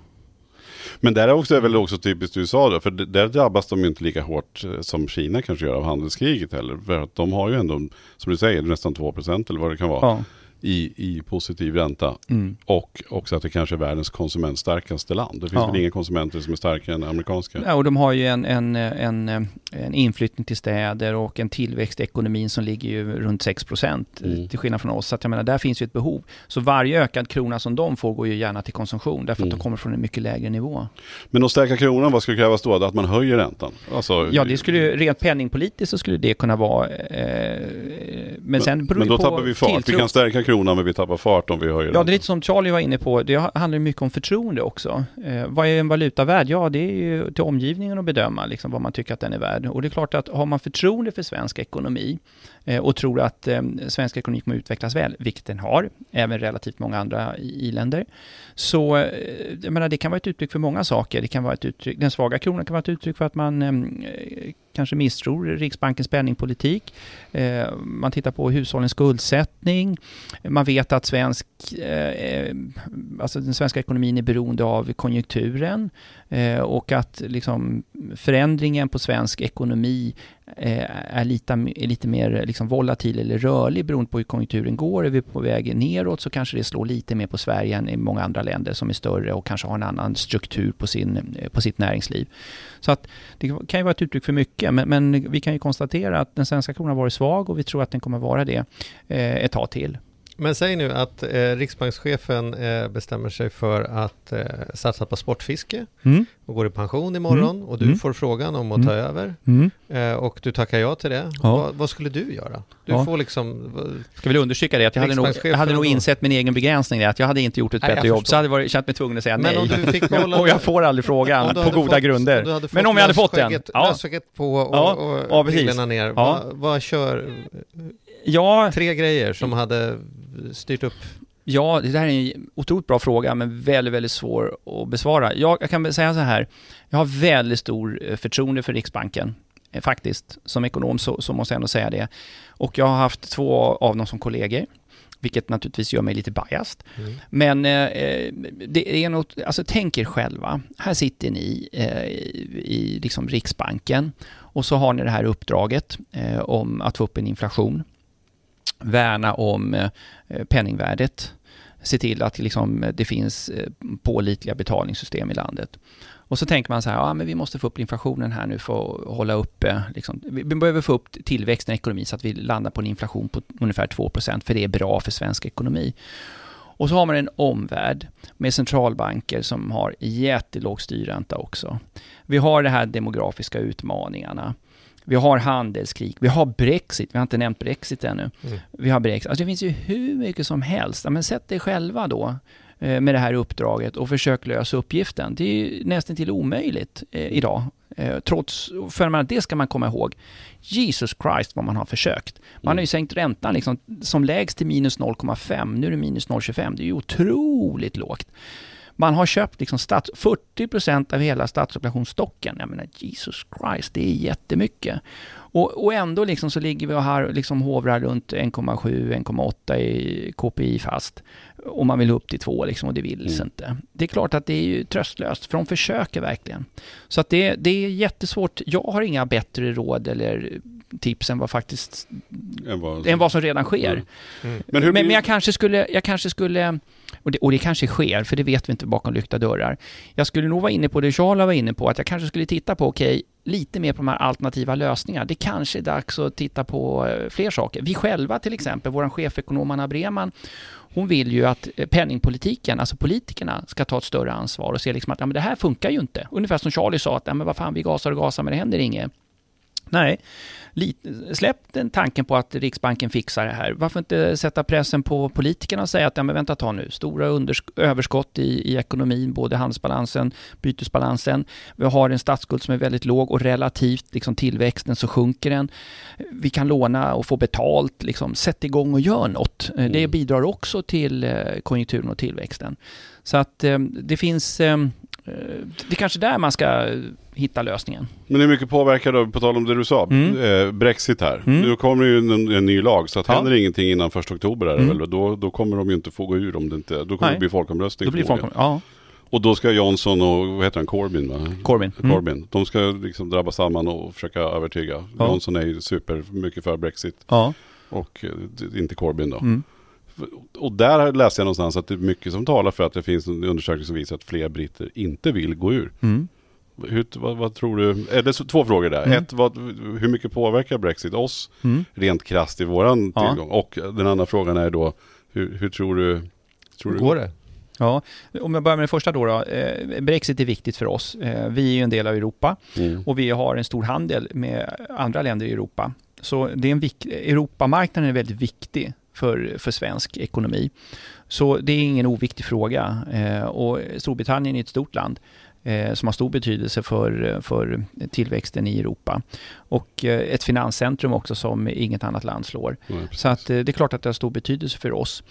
Men där är också, väl också typiskt USA då, för där drabbas de ju inte lika hårt som Kina kanske gör av handelskriget heller. För att de har ju ändå, som du säger, nästan 2% eller vad det kan vara. Ja i, i positiv ränta. Mm. Och också att det kanske är världens konsumentstarkaste land. Det finns ja. väl inga konsumenter som är starkare än amerikanska. Ja, och de har ju en, en, en, en inflyttning till städer och en tillväxt i ekonomin som ligger ju runt 6 procent. Mm. Till skillnad från oss. Så att jag menar, där finns ju ett behov. Så varje ökad krona som de får går ju gärna till konsumtion. Därför mm. att de kommer från en mycket lägre nivå. Men att stärka kronan, vad skulle krävas då? Att man höjer räntan? Alltså, ja, det skulle ju, rent penningpolitiskt så skulle det kunna vara... Eh, men, men sen beror Men då på tappar vi fart. Tilltro. Vi kan stärka kronan men vi tappar fart om vi höjer Ja, det är lite som Charlie var inne på. Det handlar mycket om förtroende också. Eh, vad är en valuta värd? Ja, det är ju till omgivningen att bedöma liksom, vad man tycker att den är värd. Och det är klart att har man förtroende för svensk ekonomi eh, och tror att eh, svensk ekonomi kommer utvecklas väl, vilket den har, även relativt många andra i-länder, så eh, jag menar, det kan vara ett uttryck för många saker. Det kan vara ett uttryck, den svaga kronan kan vara ett uttryck för att man eh, kanske misstror Riksbankens penningpolitik. Eh, man tittar på hushållens skuldsättning. Man vet att svensk, eh, alltså den svenska ekonomin är beroende av konjunkturen eh, och att liksom förändringen på svensk ekonomi är lite, är lite mer liksom volatil eller rörlig beroende på hur konjunkturen går. Är vi på väg neråt så kanske det slår lite mer på Sverige än i många andra länder som är större och kanske har en annan struktur på, sin, på sitt näringsliv. Så att det kan ju vara ett uttryck för mycket, men, men vi kan ju konstatera att den svenska kronan har varit svag och vi tror att den kommer vara det eh, ett tag till. Men säg nu att eh, riksbankschefen eh, bestämmer sig för att eh, satsa på sportfiske mm. och går i pension imorgon mm. och du mm. får frågan om att ta mm. över mm. eh, och du tackar ja till det. Ja. Va, vad skulle du göra? Du ja. får liksom... Ska väl understryka det att jag hade nog, jag hade nog insett min egen begränsning, att jag hade inte gjort ett Nej, bättre jobb, så hade jag varit, känt mig tvungen att säga Men nej. Om du fick behålla, och jag får aldrig frågan på goda fått, grunder. Men om jag hade fått den. Ja. på och, ja. och, och ja, ner. Vad, vad kör... Ja. Tre grejer som hade styrt upp? Ja, det där är en otroligt bra fråga, men väldigt, väldigt svår att besvara. Jag, jag kan säga så här, jag har väldigt stor eh, förtroende för Riksbanken. Eh, faktiskt, som ekonom så, så måste jag ändå säga det. Och jag har haft två av dem som kollegor vilket naturligtvis gör mig lite biased. Mm. Men eh, eh, det är något, alltså tänk er själva, här sitter ni eh, i liksom Riksbanken och så har ni det här uppdraget eh, om att få upp en inflation värna om eh, penningvärdet, se till att liksom, eh, det finns eh, pålitliga betalningssystem i landet. Och så tänker man så här, ja men vi måste få upp inflationen här nu för att hålla uppe, liksom, vi behöver få upp tillväxten i ekonomin så att vi landar på en inflation på ungefär 2% för det är bra för svensk ekonomi. Och så har man en omvärld med centralbanker som har jättelåg styrränta också. Vi har de här demografiska utmaningarna. Vi har handelskrig, vi har Brexit, vi har inte nämnt Brexit ännu. Mm. Vi har Brexit, alltså det finns ju hur mycket som helst. men sätt dig själva då eh, med det här uppdraget och försök lösa uppgiften. Det är ju nästan till omöjligt eh, idag. Eh, trots, för man, det ska man komma ihåg. Jesus Christ vad man har försökt. Man har ju mm. sänkt räntan liksom, som lägst till minus 0,5, nu är det minus 0,25. Det är ju otroligt lågt. Man har köpt liksom stats, 40% av hela statsobligationsstocken. Jag menar Jesus Christ, det är jättemycket. Och, och ändå liksom så ligger vi här liksom hovrar runt 1,7-1,8 i KPI fast. Och man vill upp till 2 liksom och det vill mm. inte. Det är klart att det är ju tröstlöst, för de försöker verkligen. Så att det, det är jättesvårt. Jag har inga bättre råd eller tips än vad faktiskt Än vad, än vad som redan sker. Mm. Mm. Men men, men jag kanske skulle, jag kanske skulle och det, och det kanske sker, för det vet vi inte bakom lyckta dörrar. Jag skulle nog vara inne på det Charla var inne på, att jag kanske skulle titta på, okej, lite mer på de här alternativa lösningarna. Det kanske är dags att titta på eh, fler saker. Vi själva till exempel, vår chefekonom Anna Breman, hon vill ju att eh, penningpolitiken, alltså politikerna, ska ta ett större ansvar och se liksom att ja, men det här funkar ju inte. Ungefär som Charlie sa, att ja, men vad fan, vi gasar och gasar men det händer inget. Nej, släpp den tanken på att Riksbanken fixar det här. Varför inte sätta pressen på politikerna och säga att ja, men vänta ta nu, stora överskott i, i ekonomin, både handelsbalansen, bytesbalansen. Vi har en statsskuld som är väldigt låg och relativt liksom, tillväxten så sjunker den. Vi kan låna och få betalt, liksom, sätt igång och gör något. Eh, Det Mm. bidrar också till eh, konjunkturen och tillväxten. Så att eh, det finns, eh, det är kanske där man ska eh, hitta lösningen. Men hur mycket påverkar då, på tal om det du sa, Mm. eh, Brexit här. Mm. Nu kommer ju en, en ny lag, så att Ja. händer ingenting innan första oktober är det Mm. väl, då, då kommer de ju inte få gå ur om det inte, då kommer Nej. det bli folkomröstning. Då blir folk, förmodligen. ja, Och då ska Johnson och, vad heter han, Corbyn va? Corbyn. Mm. Corbyn. De ska liksom drabba samman och försöka övertyga. Ja. Johnson är ju super mycket för Brexit Ja. och eh, inte Corbyn då. Mm. Och där läste jag någonstans att det är mycket som talar för att det finns en undersökning som visar att fler britter inte vill gå ur. Mm. Hur, vad, vad tror du? Är det så, två frågor där. Mm. Ett, vad, hur mycket påverkar Brexit oss Mm. rent krasst i våran Ja. tillgång? Och den andra frågan är då, hur, hur tror du? Tror du går det? Ja, om jag börjar med det första då. då eh, Brexit är viktigt för oss. Eh, vi är ju en del av Europa Mm. och vi har en stor handel med andra länder i Europa. Så det är en vik- Europamarknaden är väldigt viktig för, för svensk ekonomi. Så det är ingen oviktig fråga. Eh, och Storbritannien är ett stort land eh, som har stor betydelse för, för tillväxten i Europa. Och eh, ett finanscentrum också som inget annat land slår. Precis. Så att, det är klart att det har stor betydelse för oss.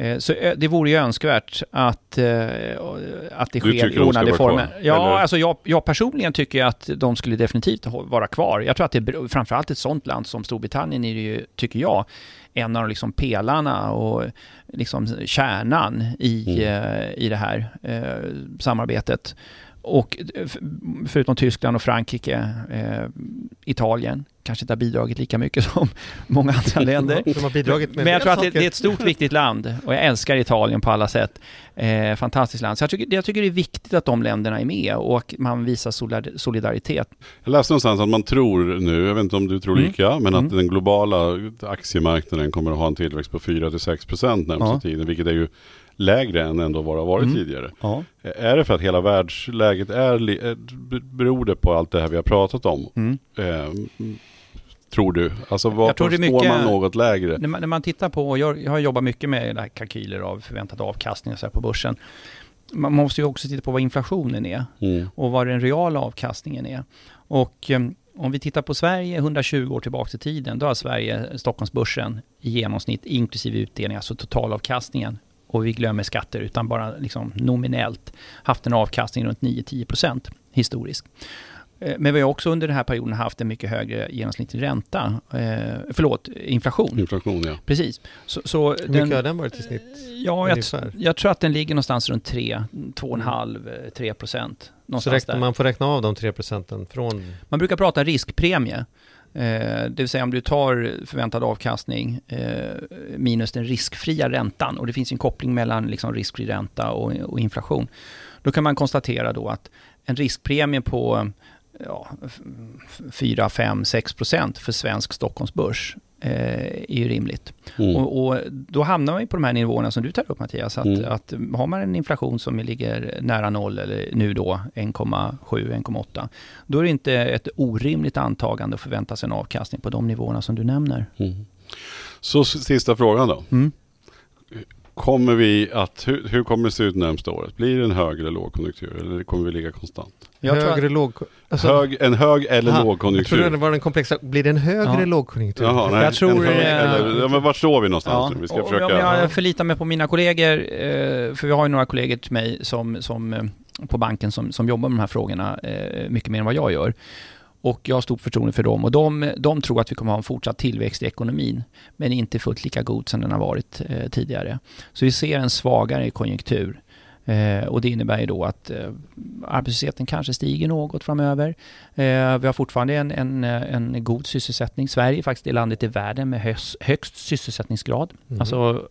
Eh, Så eh, det vore ju önskvärt att, eh, att det sker i ordnade former. kvar, Ja, eller? alltså jag, jag personligen tycker att de skulle definitivt vara kvar. Jag tror att det är framförallt ett sånt land som Storbritannien är ju, tycker jag, en av liksom pelarna och liksom kärnan i, Mm. i det här eh, samarbetet. Och förutom Tyskland och Frankrike, eh, Italien, kanske inte har bidragit lika mycket som många andra länder. De har bidragit med Men jag tror att det, det är ett stort viktigt land och jag älskar Italien på alla sätt. Eh, fantastiskt land. Så jag tycker, jag tycker det är viktigt att de länderna är med och man visar solidar- solidaritet. Jag läste någonstans att man tror nu, jag vet inte om du tror Mm. lika, men att Mm. den globala aktiemarknaden kommer att ha en tillväxt på 4-6% närmsta Ja. tiden, vilket är ju lägre än ändå vad det har varit Mm. tidigare. Ja. Är det för att hela världsläget är, är, beror det på allt det här vi har pratat om? Mm. Eh, tror du? Alltså varför Jag tror det står mycket- man något lägre? När, man, när man tittar på, jag, jag har jobbat mycket med det här kalkyler av förväntad avkastning och så här på börsen. Man måste ju också titta på vad inflationen är Mm. och vad den reala avkastningen är. Och eh, om vi tittar på Sverige 120 år tillbaka i tiden, då har Sverige, Stockholmsbörsen, i genomsnitt inklusive utdelning, alltså totalavkastningen, och vi glömmer skatter, utan bara liksom nominellt, haft en avkastning runt 9-10% historiskt. Eh, Men vi har också under den här perioden haft en mycket högre genomsnittlig ränta, eh, förlåt, inflation. Inflation ja. Precis. Så, så Hur mycket har den varit i snitt? Ja, jag, jag tror att den ligger någonstans runt 3, 2,5, 3 procent. Så där. man får räkna av de 3 procenten från... Man brukar prata riskpremie. Eh, det vill säga om du tar förväntad avkastning eh, minus den riskfria räntan och det finns en koppling mellan liksom riskfri ränta och, och inflation. Då kan man konstatera då att en riskpremie på ja, f- 4, 5, 6 procent för svensk Stockholmsbörs eh, är ju rimligt. Mm. Och, och då hamnar man ju på de här nivåerna som du tar upp Mattias. Att, Mm. att har man en inflation som ligger nära noll eller nu då 1,7-1,8. Då är det inte ett orimligt antagande att förvänta sig en avkastning på de nivåerna som du nämner. Mm. Så sista frågan då. Mm. Kommer vi att, hur, hur kommer det se ut närmsta året? Blir det en hög eller lågkonjunktur eller kommer vi ligga konstant? Jag tror högre att, låg... Alltså, hög, en hög eller Aha, Jag lågkonjunktur? trodde det var den komplexa... Blir det en högre Ja. lågkonjunktur? Jaha, nej. Jag tror, en hög, eh, eller, ja, men vart står vi någonstans ja? Vi ska om, försöka... om jag förlitar mig på mina kollegor, eh, för vi har ju några kollegor till mig som, som, eh, på banken som, som jobbar med de här frågorna mycket mer än vad jag gör. Och jag har stort förtroende för dem och de, de tror att vi kommer ha en fortsatt tillväxt i ekonomin, men inte fullt lika god som den har varit tidigare. Så vi ser en svagare konjunktur Eh, och det innebär ju då att eh, arbetslösheten kanske stiger något framöver. Eh, vi har fortfarande en, en, en god sysselsättning. Sverige är faktiskt det landet i världen med högst, högst sysselsättningsgrad. Mm. Alltså,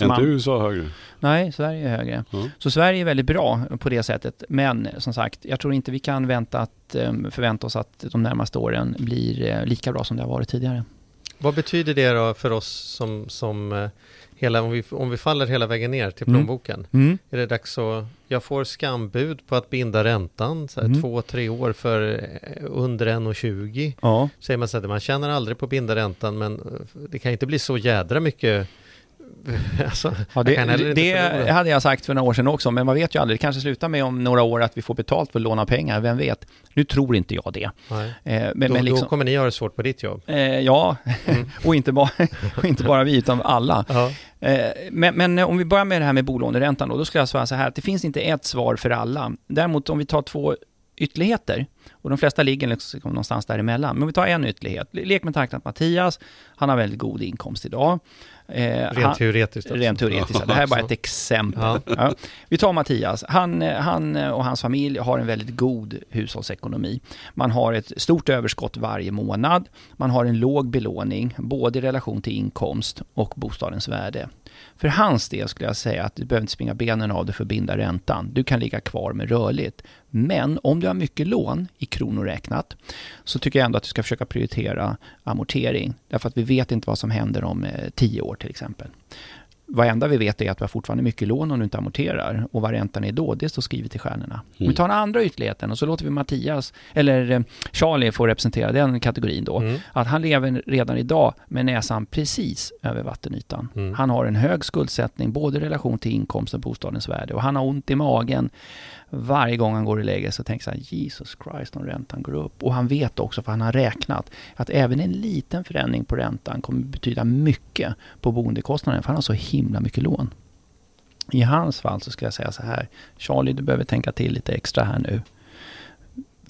Är inte USA högre? Nej, Sverige är högre. Ja. Så Sverige är väldigt bra på det sättet. Men som sagt, jag tror inte vi kan vänta att, eh, förvänta oss att de närmaste åren blir eh, lika bra som det har varit tidigare. Vad betyder det då för oss som, som eh, hela, om vi, om vi faller hela vägen ner till Mm. plånboken? Är det dags att, jag får skambud på att binda räntan, så här, Mm. två, tre år för eh, under 1,20. Ja. Säger man så här, man tjänar aldrig på att binda räntan, men eh, det kan inte bli så jädra mycket. alltså, Ja, det, det förlora. hade jag sagt för några år sedan också, men man vet ju aldrig. Det kanske slutar med om några år att vi får betalt för att låna pengar, vem vet? Nu tror inte jag det. Eh, men, då, men liksom, då kommer ni ha det svårt på ditt jobb. eh, ja, Mm. och, inte bara, och inte bara vi, utan alla. Eh, Men, men om vi börjar med det här med bolåneräntan då, då skulle jag säga så här att det finns inte ett svar för alla. Däremot om vi tar två ytterligheter, och de flesta ligger liksom någonstans däremellan, men om vi tar en ytterlighet. Lek med tanken att Mattias, han har väldigt god inkomst idag. Eh, Rent han, teoretiskt. också. Rent teoretiskt, det här är bara ett exempel. Ja. Ja. Vi tar Mattias, han, han och hans familj har en väldigt god hushållsekonomi. Man har ett stort överskott varje månad, man har en låg belåning, både i relation till inkomst och bostadens värde. För hans del skulle jag säga att du behöver inte springa benen av dig för att binda räntan. Du kan ligga kvar med rörligt. Men om du har mycket lån i kronor räknat så tycker jag ändå att du ska försöka prioritera amortering. Därför att vi vet inte vad som händer om eh, tio år till exempel. Vad enda vi vet är att vi har fortfarande mycket lån om du inte amorterar. Och vad räntan är då, det står skrivet i stjärnorna. Om vi Mm. tar den andra ytterligheten och så låter vi Mattias, eller eh, Charlie få representera den kategorin då. Mm. Att han lever redan idag med näsan precis över vattenytan. Mm. Han har en hög skuldsättning, både i relation till inkomst och bostadens värde. Och han har ont i magen varje gång han går lägger sig och tänker så här, Jesus Christ om räntan går upp. Och han vet också, för han har räknat, att även en liten förändring på räntan kommer betyda mycket på boendekostnaden, för han har så himla mycket lån. I hans fall så ska jag säga så här, Charlie du behöver tänka till lite extra här nu.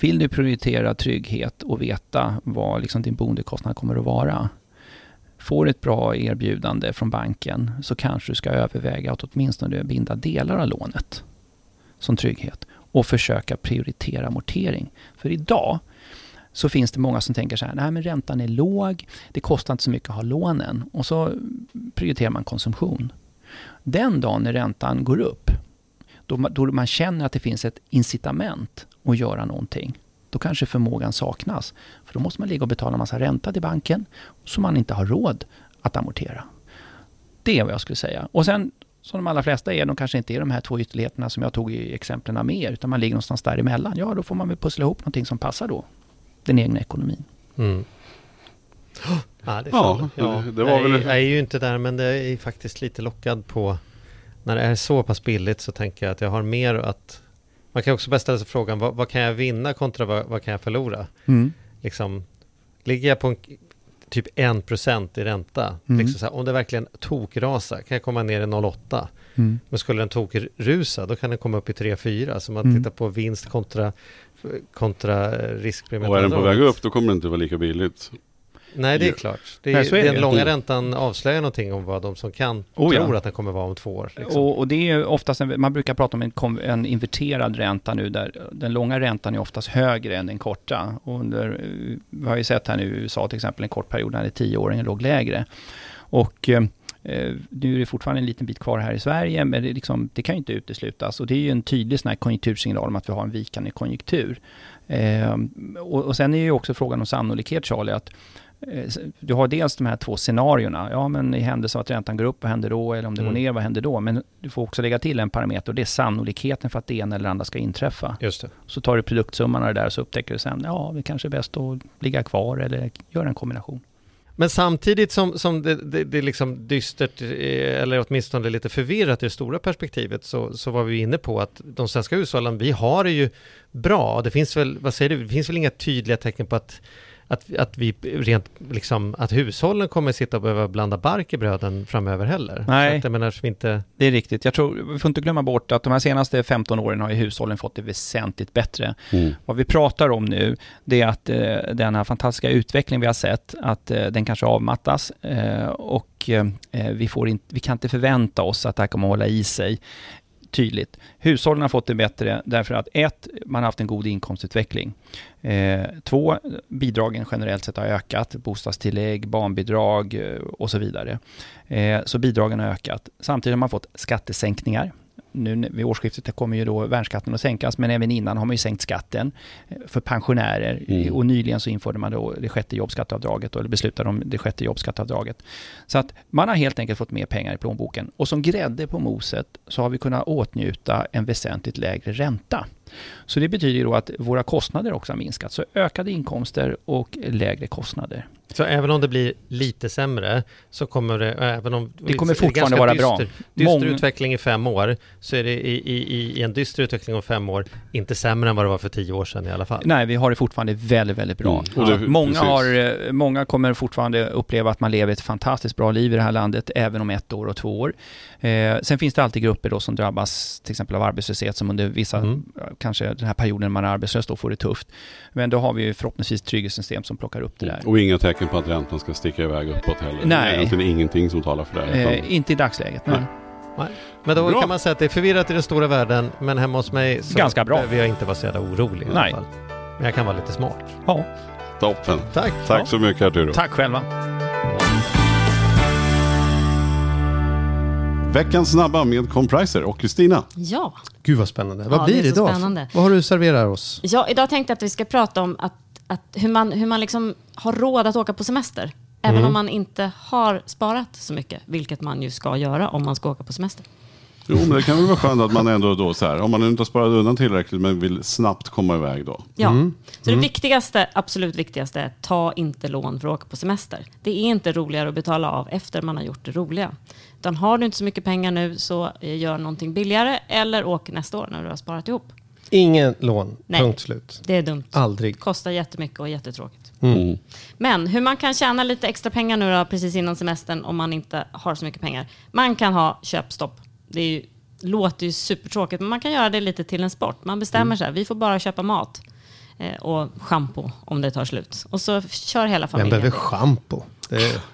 Vill du prioritera trygghet och veta vad liksom din boendekostnad kommer att vara, får ett bra erbjudande från banken så kanske du ska överväga att åtminstone binda delar av lånet som trygghet och försöka prioritera amortering. För idag så finns det många som tänker så här, nej men räntan är låg, det kostar inte så mycket att ha lånen och så prioriterar man konsumtion. Den dagen när räntan går upp, då man, då man känner att det finns ett incitament att göra någonting, då kanske förmågan saknas. För då måste man ligga och betala en massa ränta till banken som man inte har råd att amortera. Det är vad jag skulle säga. Och sen, som de allra flesta är, de kanske inte är de här två ytterligheterna som jag tog i exemplen med er, utan man ligger någonstans däremellan. Ja, då får man väl pussla ihop någonting som passar då, den egna ekonomin. Mm. Ja, det, är Ja, det- var jag, väl- är, jag är ju inte där, men det är faktiskt lite lockad på när det är så pass billigt så tänker jag att jag har mer att man kan också bara ställa sig frågan vad, vad kan jag vinna kontra vad, vad kan jag förlora? Liksom, ligger jag på en, typ 1% i ränta, Mm. liksom så här, om det verkligen tokrasar kan jag komma ner i 0,8. Mm. Men skulle den tokrusa, då kan den komma upp i 3-4. Så man Mm. tittar på vinst kontra, kontra riskpremie. Och är den på andra väg upp då kommer det inte vara lika billigt. Nej, det är Ja. klart. Det är, Nej, är den det. långa räntan avslöjar någonting om vad de som kan Oh, ja. tror att den kommer vara om två år. Liksom. Och, och det är ju oftast, en, man brukar prata om en, en inverterad ränta nu, där den långa räntan är oftast högre än den korta. Och under, vi har ju sett här nu i USA till exempel en kort period när det tioåringen låg lägre. Och eh, nu är det fortfarande en liten bit kvar här i Sverige, men det, liksom, det kan ju inte uteslutas. Och det är ju en tydlig sån konjunktursignal om att vi har en vikande konjunktur. Eh, och, och sen är ju också frågan om sannolikhet, Charlie, att eh, du har dels de här två scenarierna. Ja, men i händelse av att räntan går upp, vad händer då? Eller om det Mm. går ner, vad händer då? Men du får också lägga till en parameter och det är sannolikheten för att det ena eller andra ska inträffa. Just det. Så tar du produktsumman av det där och så upptäcker du sen, ja, det kanske är bäst att ligga kvar eller göra en kombination. Men samtidigt som, som det, det, det är liksom dystert, eh, eller åtminstone lite förvirrat i det stora perspektivet, så, så var vi inne på att de svenska hushållen, vi har det ju bra. Det finns väl, vad säger du, det finns väl inga tydliga tecken på att att, att vi rent liksom, att hushållen kommer sitta och behöva blanda bark i bröden framöver heller. Nej. Så att jag menar, så vi inte... Det är riktigt. Jag tror, vi får inte glömma bort att de här senaste 15 åren har ju hushållen fått det väsentligt bättre. Mm. Vad vi pratar om nu, det är att eh, den här fantastiska utveckling vi har sett, att eh, den kanske avmattas eh, och eh, vi, får inte, vi kan inte förvänta oss att det här kommer att hålla i sig tydligt. Hushållen har fått det bättre därför att ett, man har haft en god inkomstutveckling. Eh, två, bidragen generellt sett har ökat, bostadstillägg, barnbidrag eh, och så vidare. Eh, så bidragen har ökat. Samtidigt har man fått skattesänkningar nu vid årsskiftet kommer ju då värnskatten att sänkas, men även innan har man ju sänkt skatten eh, för pensionärer. Mm. Och nyligen så införde man då det sjätte jobbskatteavdraget, eller beslutade om det sjätte jobbskatteavdraget. Så att man har helt enkelt fått mer pengar i plånboken. Och som grädde på moset så har vi kunnat åtnjuta en väsentligt lägre ränta. Så det betyder då att våra kostnader också har minskat. Så ökade inkomster och lägre kostnader. Så även om det blir lite sämre så kommer det, även om det kommer fortfarande vara dyster, bra. Dyster Mång... utveckling i fem år, så är det i, i, i, en dyster utveckling om fem år inte sämre än vad det var för tio år sedan i alla fall. Nej, vi har det fortfarande väldigt, väldigt bra. Mm. Ja, många, har, eh, många kommer fortfarande uppleva att man lever ett fantastiskt bra liv i det här landet, även om ett år och två år. Eh, sen finns det alltid grupper då som drabbas till exempel av arbetslöshet som under vissa, mm. Kanske den här perioden man är arbetslös då får det tufft. Men då har vi förhoppningsvis trygghetssystem som plockar upp det där. Och inga tecken på att räntan ska sticka iväg uppåt heller? Nej. Det är egentligen ingenting som talar för det? Eh, inte i dagsläget, nej. nej. Men då Bra. kan man säga att det är förvirrat i den stora världen, men hemma hos mig så Ganska bra. behöver jag inte vara så jävla orolig i alla fall. Men jag kan vara lite smart. Ja. Toppen. Tack. Tack ja. så mycket Arturo. Tack själva. Veckans snabba med Compriser och Kristina. Ja. Gud vad spännande. Vad ja, blir det idag? Spännande. Vad har du serverat oss? Ja, idag tänkte jag att vi ska prata om att, att hur man, hur man liksom har råd att åka på semester. Även mm. om man inte har sparat så mycket, vilket man ju ska göra om man ska åka på semester. Jo, men det kan väl vara skönt att man ändå då så här, om man inte har sparat undan tillräckligt men vill snabbt komma iväg då. Ja, mm. så det mm. viktigaste, absolut viktigaste är ta inte lån för att åka på semester. Det är inte roligare att betala av efter man har gjort det roliga. Utan har du inte så mycket pengar nu så eh, gör någonting billigare eller åk nästa år när du har sparat ihop. Ingen lån, Nej, punkt slut. Det är dumt. Aldrig. Kostar jättemycket och jättetråkigt. Mm. mm. Men hur man kan tjäna lite extra pengar nu då, precis innan semestern om man inte har så mycket pengar. Man kan ha köpstopp. Det är ju, låter ju supertråkigt, men man kan göra det lite till en sport. Man bestämmer mm. sig, vi får bara köpa mat eh, och schampo om det tar slut. Och så kör hela familjen. Vem behöver schampo?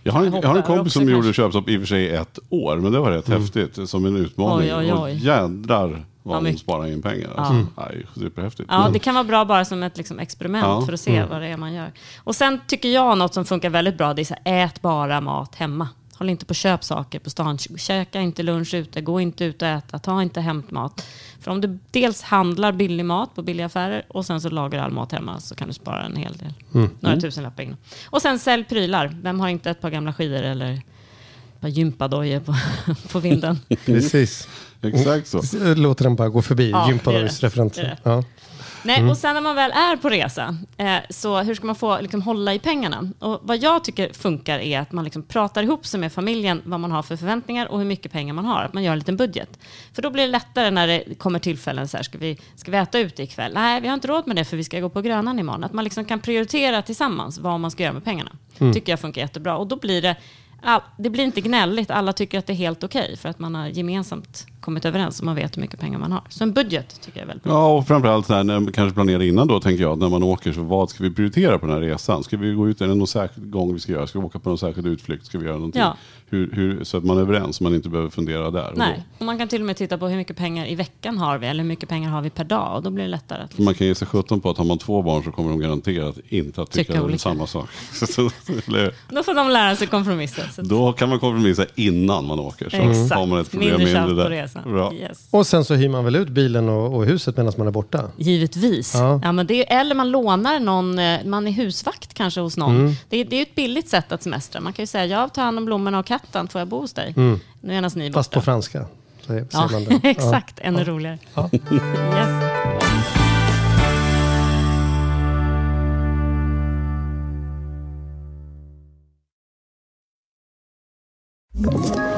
Jag har, en, jag har en kompis som gjorde köpstopp i och för sig ett år, men det var rätt mm. häftigt som en utmaning. Oj, oj, oj. Och jädrar vad ja, hon sparar in pengar. Alltså. Mm. Aj, superhäftigt. Ja, det kan vara bra bara som ett liksom, experiment ja. för att se mm. vad det är man gör. Och sen tycker jag något som funkar väldigt bra, det är så här, ät bara mat hemma. Håll inte på att köpa saker på stan. Käka inte lunch ute, gå inte ut och äta, ta inte hämtmat. För om du dels handlar billig mat på billiga affärer och sen så lagar all mat hemma så kan du spara en hel del. Mm. Några mm. tusenlappar in. Och sen sälj prylar. Vem har inte ett par gamla skidor eller ett par gympadojor på, på vinden? Precis. Exakt så. Låter den bara gå förbi, ja, gympadojsreferensen. Ja. Nej, mm. och sen när man väl är på resa, eh, så hur ska man få liksom, hålla i pengarna? Och vad jag tycker funkar är att man liksom pratar ihop sig med familjen vad man har för förväntningar och hur mycket pengar man har. Att man gör en liten budget. För då blir det lättare när det kommer tillfällen så här, ska vi, ska vi äta ute ikväll? Nej, vi har inte råd med det för vi ska gå på Grönan imorgon. Att man liksom kan prioritera tillsammans vad man ska göra med pengarna. Mm. tycker jag funkar jättebra. Och då blir det all, det blir inte gnälligt. Alla tycker att det är helt okej okay för att man har gemensamt kommit överens och man vet hur mycket pengar man har. Så en budget tycker jag är väldigt bra. Ja, och framförallt när man kanske planerar innan då, tänker jag, när man åker, så vad ska vi prioritera på den här resan? Ska vi gå ut, är det någon särskild gång vi ska göra? Ska vi åka på någon särskild utflykt? Ska vi göra någonting? Ja. Hur, hur, så att man är överens, man inte behöver fundera där. Nej, och man kan till och med titta på hur mycket pengar i veckan har vi, eller hur mycket pengar har vi per dag, och då blir det lättare. Att... Man kan ge sig sjutton på att har man två barn så kommer de garanterat inte att tycka, tycka samma sak. då får de lära sig kompromissa. Då kan man kompromissa innan man åker, så Exakt. har man ett problem mindre, mindre där. Bra. Yes. Och sen så hyr man väl ut bilen och, och huset medan man är borta? Givetvis. Ja. ja men det är, eller man lånar någon, eh, man är husvakt kanske hos någon. Mm. Det, det är ett billigt sätt att semestra. Man kan ju säga, jag tar hand om blommorna och katten, får jag bo hos dig? Mm. Nu är ni Fast på franska. Så ja, exakt, ja. ännu roligare. Ja. yes. Ett